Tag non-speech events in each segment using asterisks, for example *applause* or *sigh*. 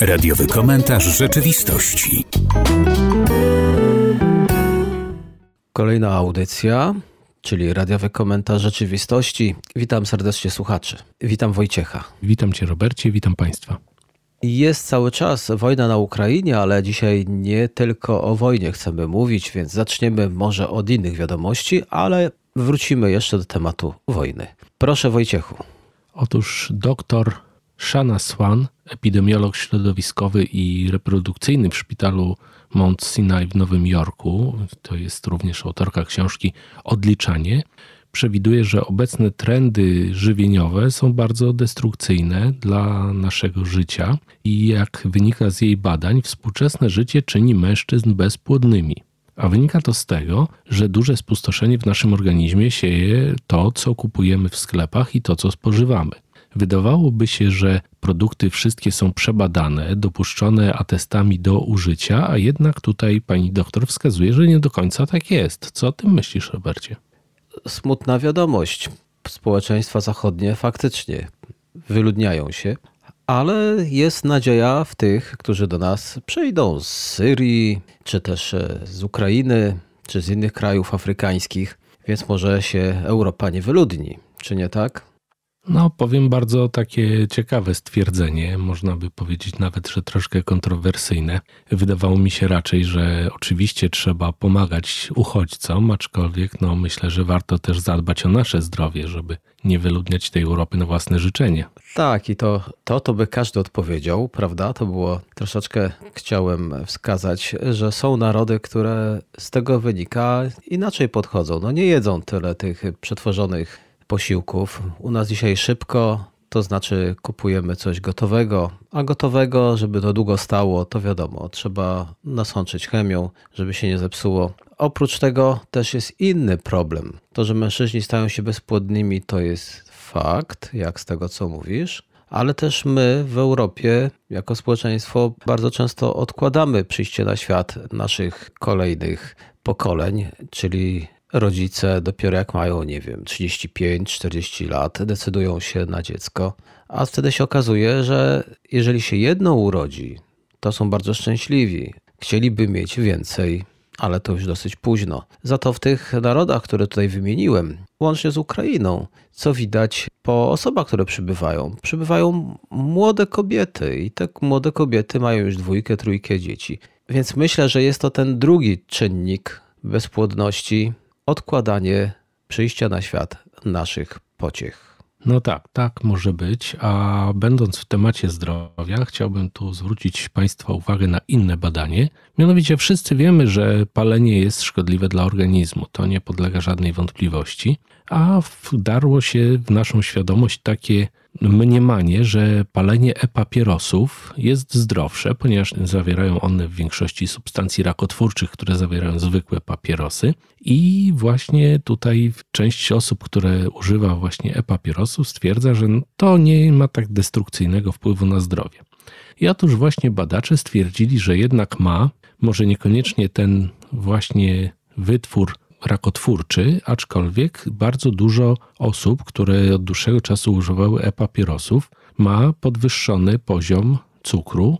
Radiowy komentarz rzeczywistości. Kolejna audycja, czyli radiowy komentarz rzeczywistości. Witam serdecznie słuchaczy. Witam Wojciecha. Witam Cię, Robercie, witam Państwa. Jest cały czas wojna na Ukrainie, ale dzisiaj nie tylko o wojnie chcemy mówić, więc zaczniemy może od innych wiadomości, ale wrócimy jeszcze do tematu wojny. Proszę Wojciechu. Otóż doktor Shana Swan, epidemiolog środowiskowy i reprodukcyjny w szpitalu Mount Sinai w Nowym Jorku, to jest również autorka książki Odliczanie, przewiduje, że obecne trendy żywieniowe są bardzo destrukcyjne dla naszego życia i jak wynika z jej badań, współczesne życie czyni mężczyzn bezpłodnymi. A wynika to z tego, że duże spustoszenie w naszym organizmie sieje to, co kupujemy w sklepach i to, co spożywamy. Wydawałoby się, że produkty wszystkie są przebadane, dopuszczone atestami do użycia, a jednak tutaj pani doktor wskazuje, że nie do końca tak jest. Co o tym myślisz, Robercie? Smutna wiadomość. Społeczeństwa zachodnie faktycznie wyludniają się, ale jest nadzieja w tych, którzy do nas przyjdą z Syrii, czy też e, z Ukrainy, czy z innych krajów afrykańskich, więc może się Europa nie wyludni, czy nie tak? No, powiem bardzo takie ciekawe stwierdzenie, można by powiedzieć nawet, że troszkę kontrowersyjne. Wydawało mi się raczej, że oczywiście trzeba pomagać uchodźcom, aczkolwiek no, myślę, że warto też zadbać o nasze zdrowie, żeby nie wyludniać tej Europy na własne życzenie. Tak, i to, to, to by każdy odpowiedział, prawda? To było troszeczkę, chciałem wskazać, że są narody, które z tego wynika inaczej podchodzą. No nie jedzą tyle tych przetworzonych posiłków. U nas dzisiaj szybko, to znaczy kupujemy coś gotowego, a gotowego, żeby to długo stało, to wiadomo, trzeba nasączyć chemią, żeby się nie zepsuło. Oprócz tego też jest inny problem. To, że mężczyźni stają się bezpłodnymi, to jest fakt, jak z tego co mówisz, ale też my w Europie, jako społeczeństwo, bardzo często odkładamy przyjście na świat naszych kolejnych pokoleń, czyli rodzice dopiero jak mają, nie wiem, 35-40 lat, decydują się na dziecko, a wtedy się okazuje, że jeżeli się jedno urodzi, to są bardzo szczęśliwi. Chcieliby mieć więcej, ale to już dosyć późno. Za to w tych narodach, które tutaj wymieniłem, łącznie z Ukrainą, co widać po osobach, które przybywają. Przybywają młode kobiety i te młode kobiety mają już dwójkę, trójkę dzieci. Więc myślę, że jest to ten drugi czynnik bezpłodności, odkładanie przyjścia na świat naszych pociech. No tak, tak może być. A będąc w temacie zdrowia, chciałbym tu zwrócić Państwa uwagę na inne badanie. Mianowicie wszyscy wiemy, że palenie jest szkodliwe dla organizmu. To nie podlega żadnej wątpliwości. A wdarło się w naszą świadomość takie mniemanie, że palenie e-papierosów jest zdrowsze, ponieważ zawierają one w większości substancji rakotwórczych, które zawierają zwykłe papierosy. I właśnie tutaj część osób, które używa właśnie e-papierosów, stwierdza, że to nie ma tak destrukcyjnego wpływu na zdrowie. I otóż właśnie badacze stwierdzili, że jednak ma, może niekoniecznie ten właśnie wytwór rakotwórczy, aczkolwiek bardzo dużo osób, które od dłuższego czasu używały e-papierosów, ma podwyższony poziom cukru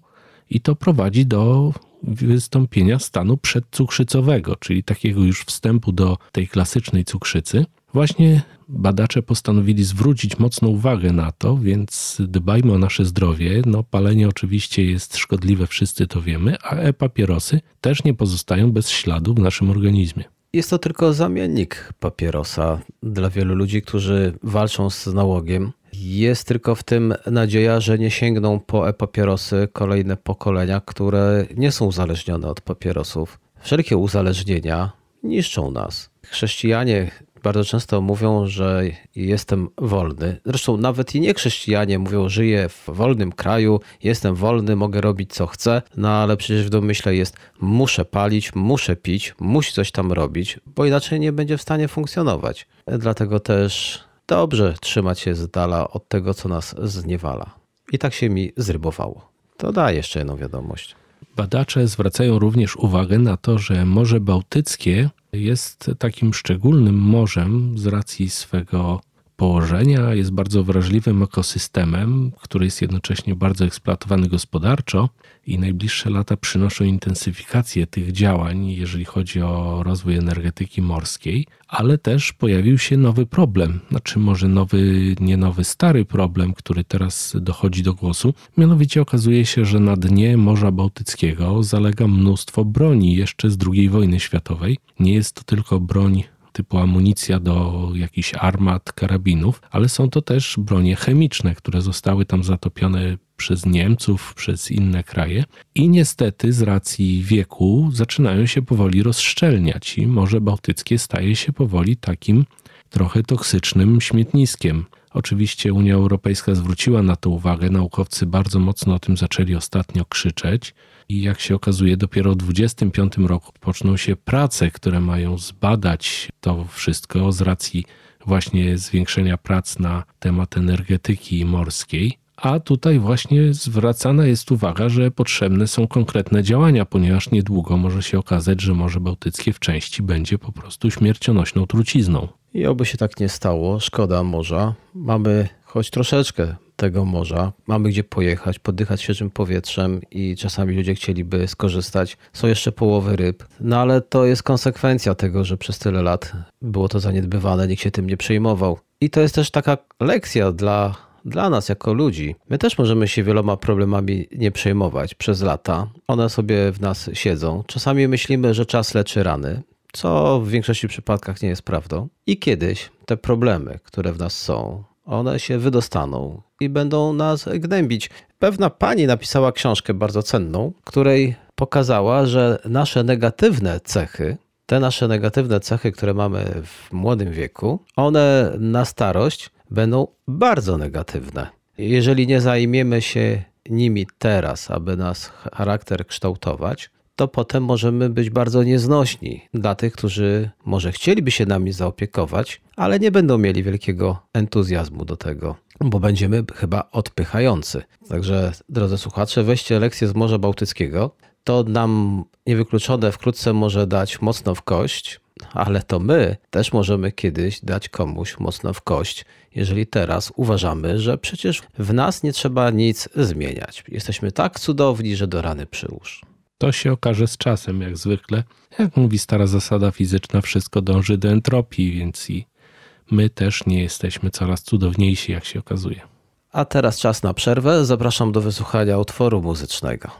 i to prowadzi do wystąpienia stanu przedcukrzycowego, czyli takiego już wstępu do tej klasycznej cukrzycy. Właśnie badacze postanowili zwrócić mocną uwagę na to, więc dbajmy o nasze zdrowie. No, palenie oczywiście jest szkodliwe, wszyscy to wiemy, a e-papierosy też nie pozostają bez śladu w naszym organizmie. Jest to tylko zamiennik papierosa dla wielu ludzi, którzy walczą z nałogiem. Jest tylko w tym nadzieja, że nie sięgną po e-papierosy kolejne pokolenia, które nie są uzależnione od papierosów. Wszelkie uzależnienia niszczą nas. Chrześcijanie bardzo często mówią, że jestem wolny. Zresztą nawet i nie chrześcijanie mówią, żyję w wolnym kraju, jestem wolny, mogę robić co chcę, no ale przecież w domyśle jest muszę palić, muszę pić, musi coś tam robić, bo inaczej nie będzie w stanie funkcjonować. Dlatego też dobrze trzymać się z dala od tego, co nas zniewala. I tak się mi zrybowało. To da jeszcze jedną wiadomość. Badacze zwracają również uwagę na to, że Morze Bałtyckie jest takim szczególnym morzem z racji swego położenia, jest bardzo wrażliwym ekosystemem, który jest jednocześnie bardzo eksploatowany gospodarczo i najbliższe lata przynoszą intensyfikację tych działań, jeżeli chodzi o rozwój energetyki morskiej, ale też pojawił się nowy problem, znaczy może nowy, nie nowy, stary problem, który teraz dochodzi do głosu. Mianowicie okazuje się, że na dnie Morza Bałtyckiego zalega mnóstwo broni jeszcze z II wojny światowej. Nie jest to tylko broń typu amunicja do jakichś armat, karabinów, ale są to też bronie chemiczne, które zostały tam zatopione przez Niemców, przez inne kraje i niestety z racji wieku zaczynają się powoli rozszczelniać i Morze Bałtyckie staje się powoli takim trochę toksycznym śmietniskiem. Oczywiście Unia Europejska zwróciła na to uwagę, naukowcy bardzo mocno o tym zaczęli ostatnio krzyczeć i jak się okazuje, dopiero w 2025 roku poczną się prace, które mają zbadać to wszystko z racji właśnie zwiększenia prac na temat energetyki morskiej. A tutaj właśnie zwracana jest uwaga, że potrzebne są konkretne działania, ponieważ niedługo może się okazać, że Morze Bałtyckie w części będzie po prostu śmiercionośną trucizną. I oby się tak nie stało, szkoda morza. Mamy choć troszeczkę tego morza, mamy gdzie pojechać, poddychać świeżym powietrzem i czasami ludzie chcieliby skorzystać. Są jeszcze połowy ryb, no ale to jest konsekwencja tego, że przez tyle lat było to zaniedbywane, nikt się tym nie przejmował. I to jest też taka lekcja dla dla nas jako ludzi, my też możemy się wieloma problemami nie przejmować przez lata. One sobie w nas siedzą. Czasami myślimy, że czas leczy rany, co w większości przypadkach nie jest prawdą. I kiedyś te problemy, które w nas są, one się wydostaną i będą nas gnębić. Pewna pani napisała książkę bardzo cenną, której pokazała, że nasze negatywne cechy, te nasze negatywne cechy, które mamy w młodym wieku, one na starość będą bardzo negatywne. Jeżeli nie zajmiemy się nimi teraz, aby nas charakter kształtować, to potem możemy być bardzo nieznośni dla tych, którzy może chcieliby się nami zaopiekować, ale nie będą mieli wielkiego entuzjazmu do tego, bo będziemy chyba odpychający. Także, drodzy słuchacze, weźcie lekcję z Morza Bałtyckiego. To nam niewykluczone wkrótce może dać mocno w kość, ale to my też możemy kiedyś dać komuś mocno w kość, jeżeli teraz uważamy, że przecież w nas nie trzeba nic zmieniać. Jesteśmy tak cudowni, że do rany przyłóż. To się okaże z czasem, jak zwykle. Jak mówi stara zasada fizyczna, wszystko dąży do entropii, więc i my też nie jesteśmy coraz cudowniejsi, jak się okazuje. A teraz czas na przerwę. Zapraszam do wysłuchania utworu muzycznego.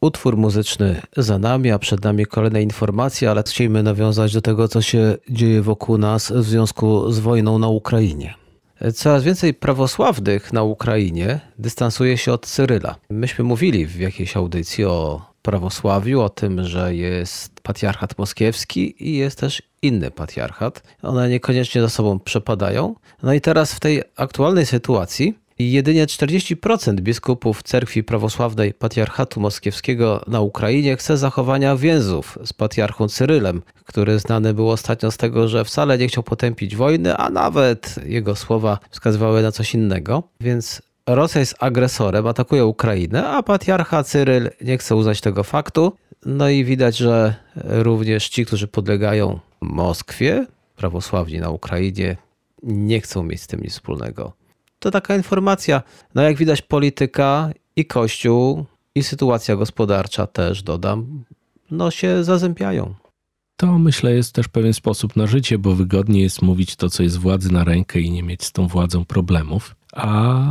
Utwór muzyczny za nami, a przed nami kolejne informacje, ale chcielibyśmy nawiązać do tego, co się dzieje wokół nas w związku z wojną na Ukrainie. Coraz więcej prawosławnych na Ukrainie dystansuje się od Cyryla. Myśmy mówili w jakiejś audycji o prawosławiu, o tym, że jest patriarchat moskiewski i jest też inny patriarchat. One niekoniecznie za sobą przepadają. No i teraz w tej aktualnej sytuacji jedynie 40% biskupów cerkwi prawosławnej Patriarchatu Moskiewskiego na Ukrainie chce zachowania więzów z patriarchą Cyrylem, który znany był ostatnio z tego, że wcale nie chciał potępić wojny, a nawet jego słowa wskazywały na coś innego. Więc Rosja jest agresorem, atakuje Ukrainę, a patriarcha Cyryl nie chce uznać tego faktu. No i widać, że również ci, którzy podlegają Moskwie, prawosławni na Ukrainie, nie chcą mieć z tym nic wspólnego to taka informacja. No jak widać, polityka i kościół, i sytuacja gospodarcza też, dodam, no się zazębiają. To myślę jest też pewien sposób na życie, bo wygodnie jest mówić to, co jest władzy na rękę i nie mieć z tą władzą problemów. A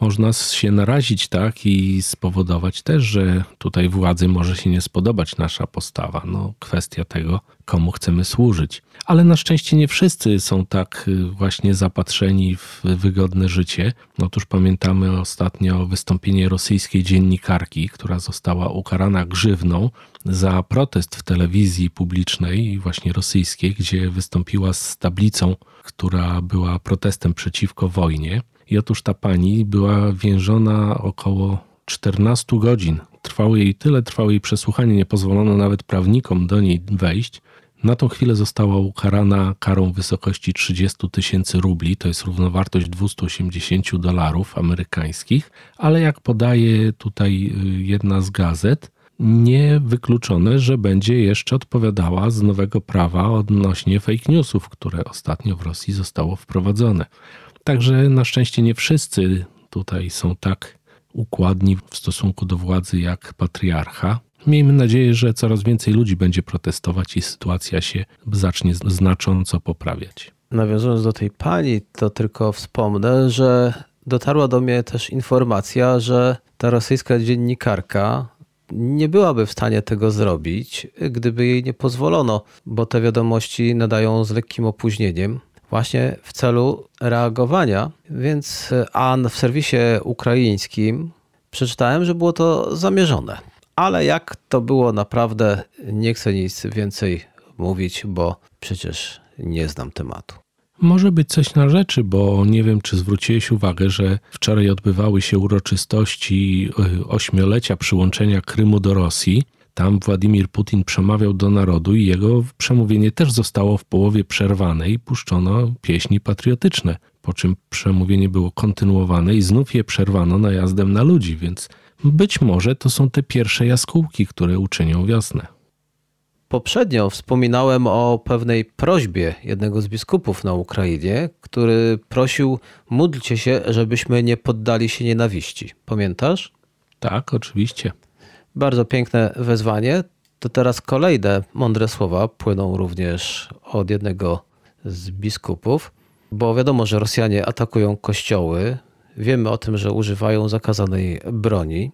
można się narazić tak i spowodować też, że tutaj władzy może się nie spodobać nasza postawa. No, kwestia tego, komu chcemy służyć. Ale na szczęście nie wszyscy są tak y, właśnie zapatrzeni w wygodne życie. Otóż pamiętamy ostatnio wystąpienie rosyjskiej dziennikarki, która została ukarana grzywną za protest w telewizji publicznej, właśnie rosyjskiej, gdzie wystąpiła z tablicą, która była protestem przeciwko wojnie. I otóż ta pani była więziona około 14 godzin. Trwało jej tyle, trwało jej przesłuchanie, nie pozwolono nawet prawnikom do niej wejść. Na tą chwilę została ukarana karą w wysokości 30 tysięcy rubli, to jest równowartość 280 dolarów amerykańskich, ale jak podaje tutaj y, jedna z gazet, niewykluczone, że będzie jeszcze odpowiadała z nowego prawa odnośnie fake newsów, które ostatnio w Rosji zostało wprowadzone. Także na szczęście nie wszyscy tutaj są tak układni w stosunku do władzy jak patriarcha. Miejmy nadzieję, że coraz więcej ludzi będzie protestować i sytuacja się zacznie znacząco poprawiać. Nawiązując do tej pani, to tylko wspomnę, że dotarła do mnie też informacja, że ta rosyjska dziennikarka nie byłaby w stanie tego zrobić, gdyby jej nie pozwolono, bo te wiadomości nadają z lekkim opóźnieniem właśnie w celu reagowania. Więc a w serwisie ukraińskim przeczytałem, że było to zamierzone. Ale jak to było naprawdę, nie chcę nic więcej mówić, bo przecież nie znam tematu. Może być coś na rzeczy, bo nie wiem, czy zwróciłeś uwagę, że wczoraj odbywały się uroczystości y, ośmiolecia przyłączenia Krymu do Rosji. Tam Władimir Putin przemawiał do narodu i jego przemówienie też zostało w połowie przerwane i puszczono pieśni patriotyczne, po czym przemówienie było kontynuowane i znów je przerwano najazdem na ludzi, więc być może to są te pierwsze jaskółki, które uczynią wiosnę. Poprzednio wspominałem o pewnej prośbie jednego z biskupów na Ukrainie, który prosił: módlcie się, żebyśmy nie poddali się nienawiści. Pamiętasz? Tak, oczywiście. Bardzo piękne wezwanie. To teraz kolejne mądre słowa płyną również od jednego z biskupów, bo wiadomo, że Rosjanie atakują kościoły. Wiemy o tym, że używają zakazanej broni.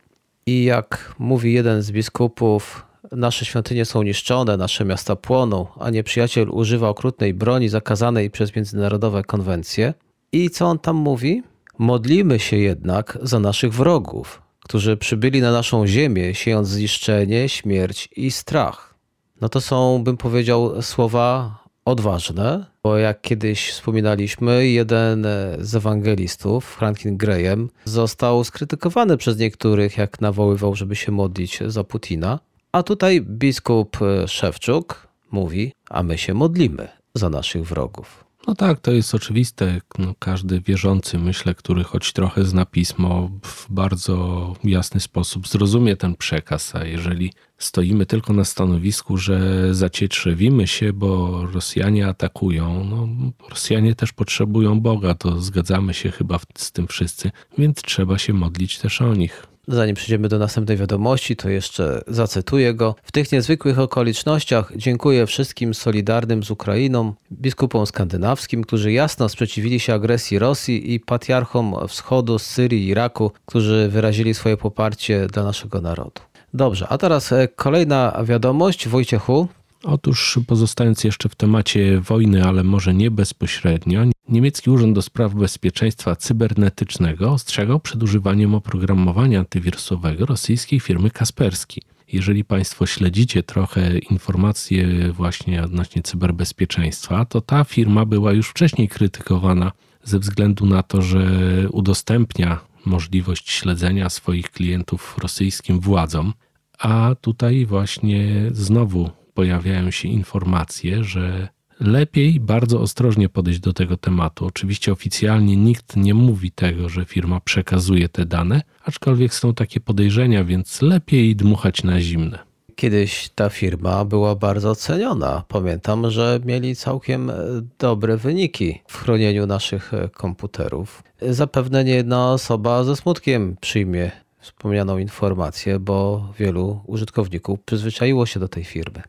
I jak mówi jeden z biskupów, nasze świątynie są niszczone, nasze miasta płoną, a nieprzyjaciel używa okrutnej broni zakazanej przez międzynarodowe konwencje. I co on tam mówi? Modlimy się jednak za naszych wrogów, którzy przybyli na naszą ziemię, siejąc zniszczenie, śmierć i strach. No to są, bym powiedział, słowa odważne, bo jak kiedyś wspominaliśmy, jeden z ewangelistów, Franklin Graham, został skrytykowany przez niektórych, jak nawoływał, żeby się modlić za Putina. A tutaj biskup Szewczuk mówi, a my się modlimy za naszych wrogów. No tak, to jest oczywiste. No, każdy wierzący, myślę, który choć trochę zna pismo, w bardzo jasny sposób zrozumie ten przekaz. A jeżeli stoimy tylko na stanowisku, że zacietrzewimy się, bo Rosjanie atakują, no Rosjanie też potrzebują Boga, to zgadzamy się chyba z tym wszyscy, więc trzeba się modlić też o nich. Zanim przejdziemy do następnej wiadomości, to jeszcze zacytuję go. W tych niezwykłych okolicznościach dziękuję wszystkim solidarnym z Ukrainą, biskupom skandynawskim, którzy jasno sprzeciwili się agresji Rosji i patriarchom wschodu, z Syrii i Iraku, którzy wyrazili swoje poparcie dla naszego narodu. Dobrze, a teraz e, kolejna wiadomość. Wojciechu, Otóż pozostając jeszcze w temacie wojny, ale może nie bezpośrednio, niemiecki Urząd do Spraw Bezpieczeństwa Cybernetycznego ostrzegał przed używaniem oprogramowania antywirusowego rosyjskiej firmy Kaspersky. Jeżeli Państwo śledzicie trochę informacje właśnie odnośnie cyberbezpieczeństwa, to ta firma była już wcześniej krytykowana ze względu na to, że udostępnia możliwość śledzenia swoich klientów rosyjskim władzom, a tutaj właśnie znowu pojawiają się informacje, że lepiej bardzo ostrożnie podejść do tego tematu. Oczywiście oficjalnie nikt nie mówi tego, że firma przekazuje te dane, aczkolwiek są takie podejrzenia, więc lepiej dmuchać na zimne. Kiedyś ta firma była bardzo ceniona. Pamiętam, że mieli całkiem e, dobre wyniki w chronieniu naszych e, komputerów. Zapewne nie jedna osoba ze smutkiem przyjmie wspomnianą informację, bo wielu użytkowników przyzwyczaiło się do tej firmy.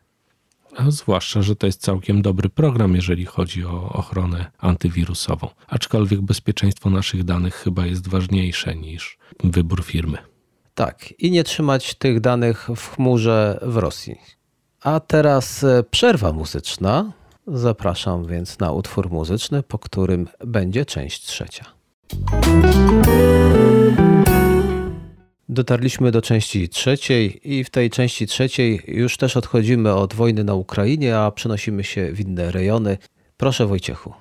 A zwłaszcza, że to jest całkiem dobry program, jeżeli chodzi o ochronę antywirusową. Aczkolwiek bezpieczeństwo naszych danych chyba jest ważniejsze niż wybór firmy. Tak, i nie trzymać tych danych w chmurze w Rosji. A teraz e, przerwa muzyczna. Zapraszam więc na utwór muzyczny, po którym będzie część trzecia. Dotarliśmy do części trzeciej i w tej części trzeciej już też odchodzimy od wojny na Ukrainie, a przenosimy się w inne rejony. Proszę Wojciechu.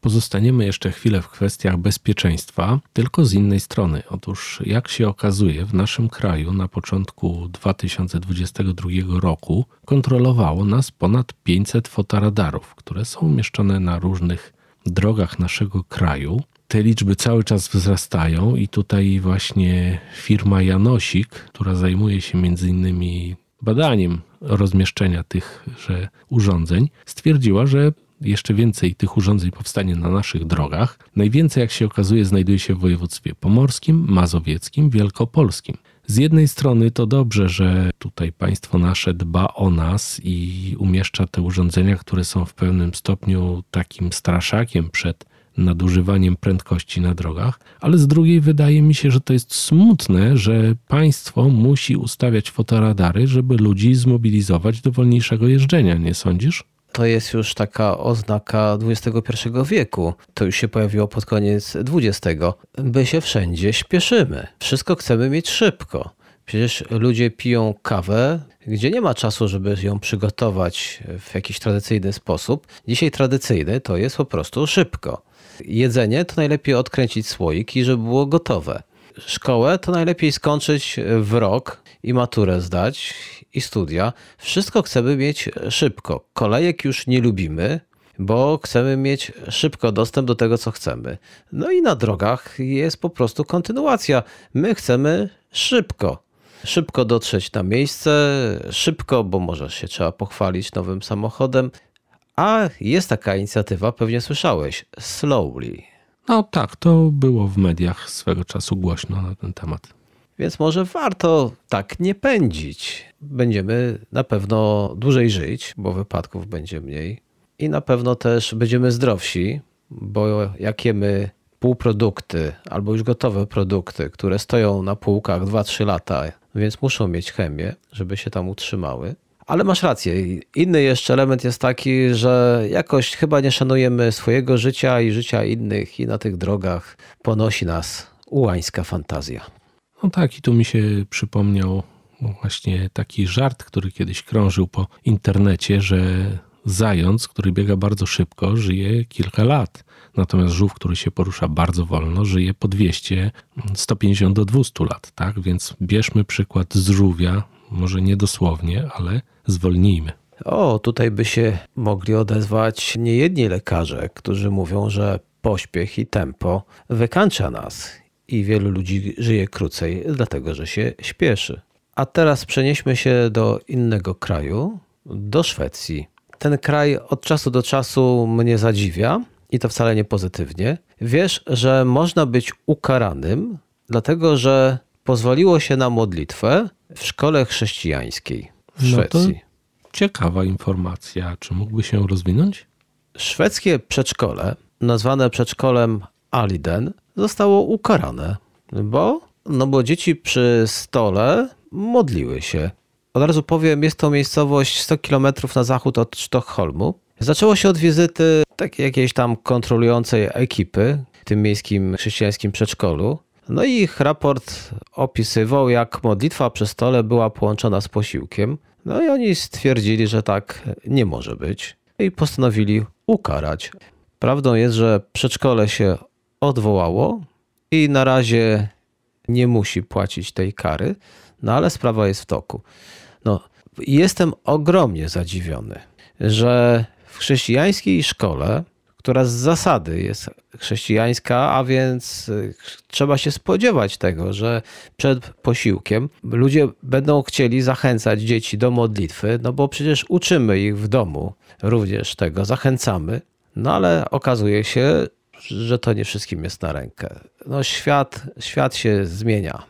Pozostaniemy jeszcze chwilę w kwestiach bezpieczeństwa, tylko z innej strony. Otóż, jak się okazuje, w naszym kraju na początku 2022 roku kontrolowało nas ponad 500 fotoradarów, które są umieszczone na różnych drogach naszego kraju te liczby cały czas wzrastają i tutaj właśnie firma Janosik, która zajmuje się między innymi badaniem rozmieszczenia tychże urządzeń, stwierdziła, że jeszcze więcej tych urządzeń powstanie na naszych drogach. Najwięcej, jak się okazuje, znajduje się w województwie pomorskim, mazowieckim, wielkopolskim. Z jednej strony to dobrze, że tutaj państwo nasze dba o nas i umieszcza te urządzenia, które są w pewnym stopniu takim straszakiem przed nadużywaniem prędkości na drogach, ale z drugiej wydaje mi się, że to jest smutne, że państwo musi ustawiać fotoradary, żeby ludzi zmobilizować do wolniejszego jeżdżenia, nie sądzisz? to jest już taka oznaka XXI wieku. To już się pojawiło pod koniec XX. My się wszędzie śpieszymy. Wszystko chcemy mieć szybko. Przecież ludzie piją kawę, gdzie nie ma czasu, żeby ją przygotować w jakiś tradycyjny sposób. Dzisiaj tradycyjny to jest po prostu szybko. Jedzenie to najlepiej odkręcić słoik i żeby było gotowe. Szkołę to najlepiej skończyć w rok i maturę zdać i studia. Wszystko chcemy mieć szybko. Kolejek już nie lubimy, bo chcemy mieć szybko dostęp do tego, co chcemy. No i na drogach jest po prostu kontynuacja. My chcemy szybko. Szybko dotrzeć na miejsce, szybko, bo może się trzeba pochwalić nowym samochodem. A jest taka inicjatywa, pewnie słyszałeś, Slowly. No tak, to było w mediach swego czasu głośno na ten temat. Więc może warto tak nie pędzić. Będziemy na pewno dłużej żyć, bo wypadków będzie mniej. I na pewno też będziemy zdrowsi, bo jak jemy półprodukty albo już gotowe produkty, które stoją na półkach 2-3 lata, więc muszą mieć chemię, żeby się tam utrzymały. Ale masz rację. Inny jeszcze element jest taki, że jakoś chyba nie szanujemy swojego życia i życia innych, i na tych drogach ponosi nas ułańska fantazja. No tak, i tu mi się przypomniał właśnie taki żart, który kiedyś krążył po internecie, że zając, który biega bardzo szybko, żyje kilka lat. Natomiast żółw, który się porusza bardzo wolno, żyje po 200, 150 do 200 lat. Tak? Więc bierzmy przykład z żółwia, może nie dosłownie, ale zwolnijmy. O, tutaj by się mogli odezwać niejedni lekarze, którzy mówią, że pośpiech i tempo wykańcza nas i wielu ludzi żyje krócej, dlatego że się śpieszy. A teraz przenieśmy się do innego kraju, do Szwecji. Ten kraj od czasu do czasu mnie zadziwia i to wcale nie pozytywnie. Wiesz, że można być ukaranym, dlatego że pozwoliło się na modlitwę w szkole chrześcijańskiej w Szwecji. No ciekawa informacja. Czy mógłby się rozwinąć? Szwedzkie przedszkole, nazwane przedszkolem Aliden, zostało ukarane, bo, no bo dzieci przy stole modliły się. Od razu powiem, jest to miejscowość 100 km na zachód od Sztokholmu. Zaczęło się od wizyty takiej jakiejś tam kontrolującej ekipy w tym miejskim chrześcijańskim przedszkolu. No i ich raport opisywał, jak modlitwa przy stole była połączona z posiłkiem. No i oni stwierdzili, że tak nie może być i postanowili ukarać. Prawdą jest, że przedszkole się odwołało i na razie nie musi płacić tej kary, no ale sprawa jest w toku. No, jestem ogromnie zadziwiony, że w chrześcijańskiej szkole, która z zasady jest chrześcijańska, a więc y, trzeba się spodziewać tego, że przed posiłkiem ludzie będą chcieli zachęcać dzieci do modlitwy, no bo przecież uczymy ich w domu również tego, zachęcamy. No ale okazuje się, że to nie wszystkim jest na rękę. No świat, świat się zmienia.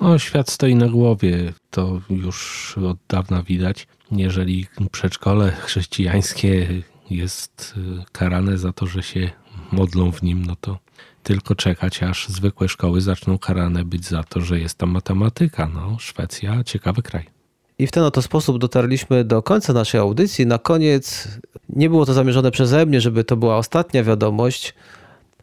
No, świat stoi na głowie, to już od dawna widać. Jeżeli przedszkole chrześcijańskie jest y, karane za to, że się modlą w nim, no to tylko czekać, aż zwykłe szkoły zaczną karane być za to, że jest tam matematyka. No, Szwecja, ciekawy kraj. I w ten oto sposób dotarliśmy do końca naszej audycji. Na koniec nie było to zamierzone przeze mnie, żeby to była ostatnia wiadomość,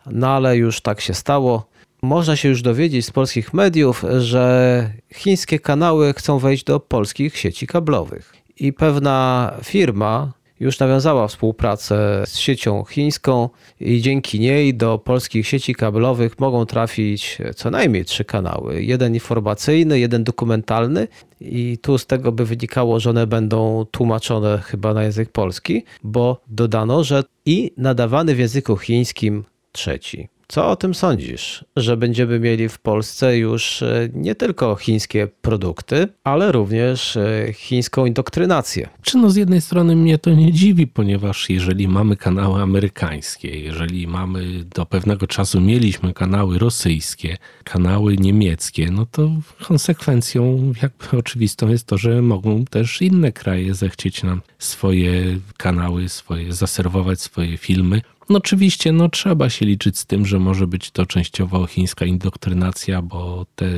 no ale już tak się stało. Można się już dowiedzieć z polskich mediów, że chińskie kanały chcą wejść do polskich sieci kablowych. I pewna firma już nawiązała współpracę z siecią chińską i dzięki niej do polskich sieci kablowych mogą trafić co najmniej trzy kanały. Jeden informacyjny, jeden dokumentalny i tu z tego by wynikało, że one będą tłumaczone chyba na język polski, bo dodano, że i nadawany w języku chińskim trzeci. Co o tym sądzisz? Że będziemy mieli w Polsce już e, nie tylko chińskie produkty, ale również e, chińską indoktrynację. Czy no z jednej strony mnie to nie dziwi, ponieważ jeżeli mamy kanały amerykańskie, jeżeli mamy do pewnego czasu mieliśmy kanały rosyjskie, kanały niemieckie, no to konsekwencją jakby *laughs* oczywistą jest to, że mogą też inne kraje zechcieć nam swoje kanały, swoje zaserwować swoje filmy. No oczywiście, no trzeba się liczyć z tym, że może być to częściowo chińska indoktrynacja, bo te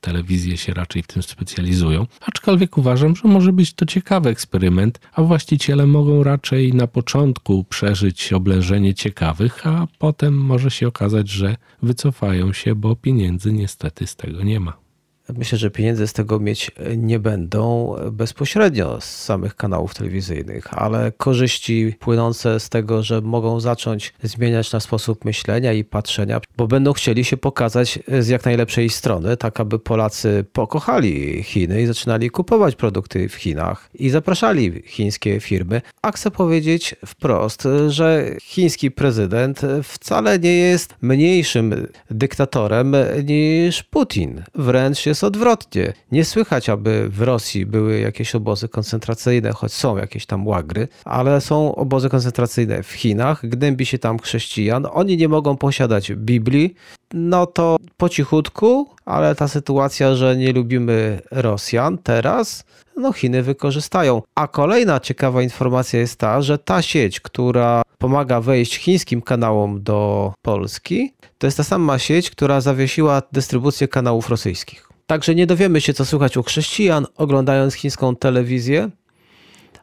telewizje się raczej w tym specjalizują. Aczkolwiek uważam, że może być to ciekawy eksperyment, a właściciele mogą raczej na początku przeżyć oblężenie ciekawych, a potem może się okazać, że wycofają się, bo pieniędzy niestety z tego nie ma. Myślę, że pieniędzy z tego mieć nie będą bezpośrednio z samych kanałów telewizyjnych, ale korzyści płynące z tego, że mogą zacząć zmieniać na sposób myślenia i patrzenia, bo będą chcieli się pokazać z jak najlepszej strony, tak aby Polacy pokochali Chiny i zaczynali kupować produkty w Chinach i zapraszali chińskie firmy. A chcę powiedzieć wprost, że chiński prezydent wcale nie jest mniejszym dyktatorem niż Putin. Wręcz jest jest odwrotnie. Nie słychać, aby w Rosji były jakieś obozy koncentracyjne, choć są jakieś tam łagry, ale są obozy koncentracyjne w Chinach, gnębi się tam chrześcijan, oni nie mogą posiadać Biblii, no to po cichutku, ale ta sytuacja, że nie lubimy Rosjan teraz, no Chiny wykorzystają. A kolejna ciekawa informacja jest ta, że ta sieć, która pomaga wejść chińskim kanałom do Polski, to jest ta sama sieć, która zawiesiła dystrybucję kanałów rosyjskich. Także nie dowiemy się, co słychać u chrześcijan, oglądając chińską telewizję.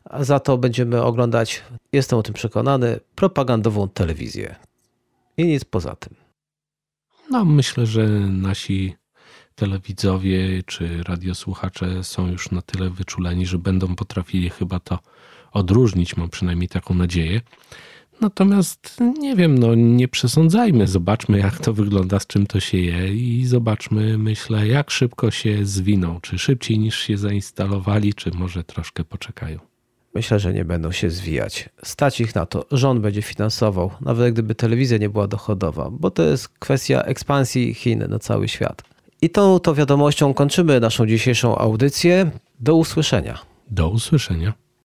A za to będziemy oglądać, jestem o tym przekonany, propagandową telewizję. I nic poza tym. No, myślę, że nasi telewidzowie czy radiosłuchacze są już na tyle wyczuleni, że będą potrafili chyba to odróżnić. Mam przynajmniej taką nadzieję. Natomiast nie wiem, no nie przesądzajmy, zobaczmy jak to wygląda, z czym to się je i zobaczmy, myślę, jak szybko się zwiną, czy szybciej niż się zainstalowali, czy może troszkę poczekają. Myślę, że nie będą się zwijać. Stać ich na to. Rząd będzie finansował, nawet gdyby telewizja nie była dochodowa, bo to jest kwestia ekspansji Chin na cały świat. I tą to wiadomością kończymy naszą dzisiejszą audycję. Do usłyszenia. Do usłyszenia.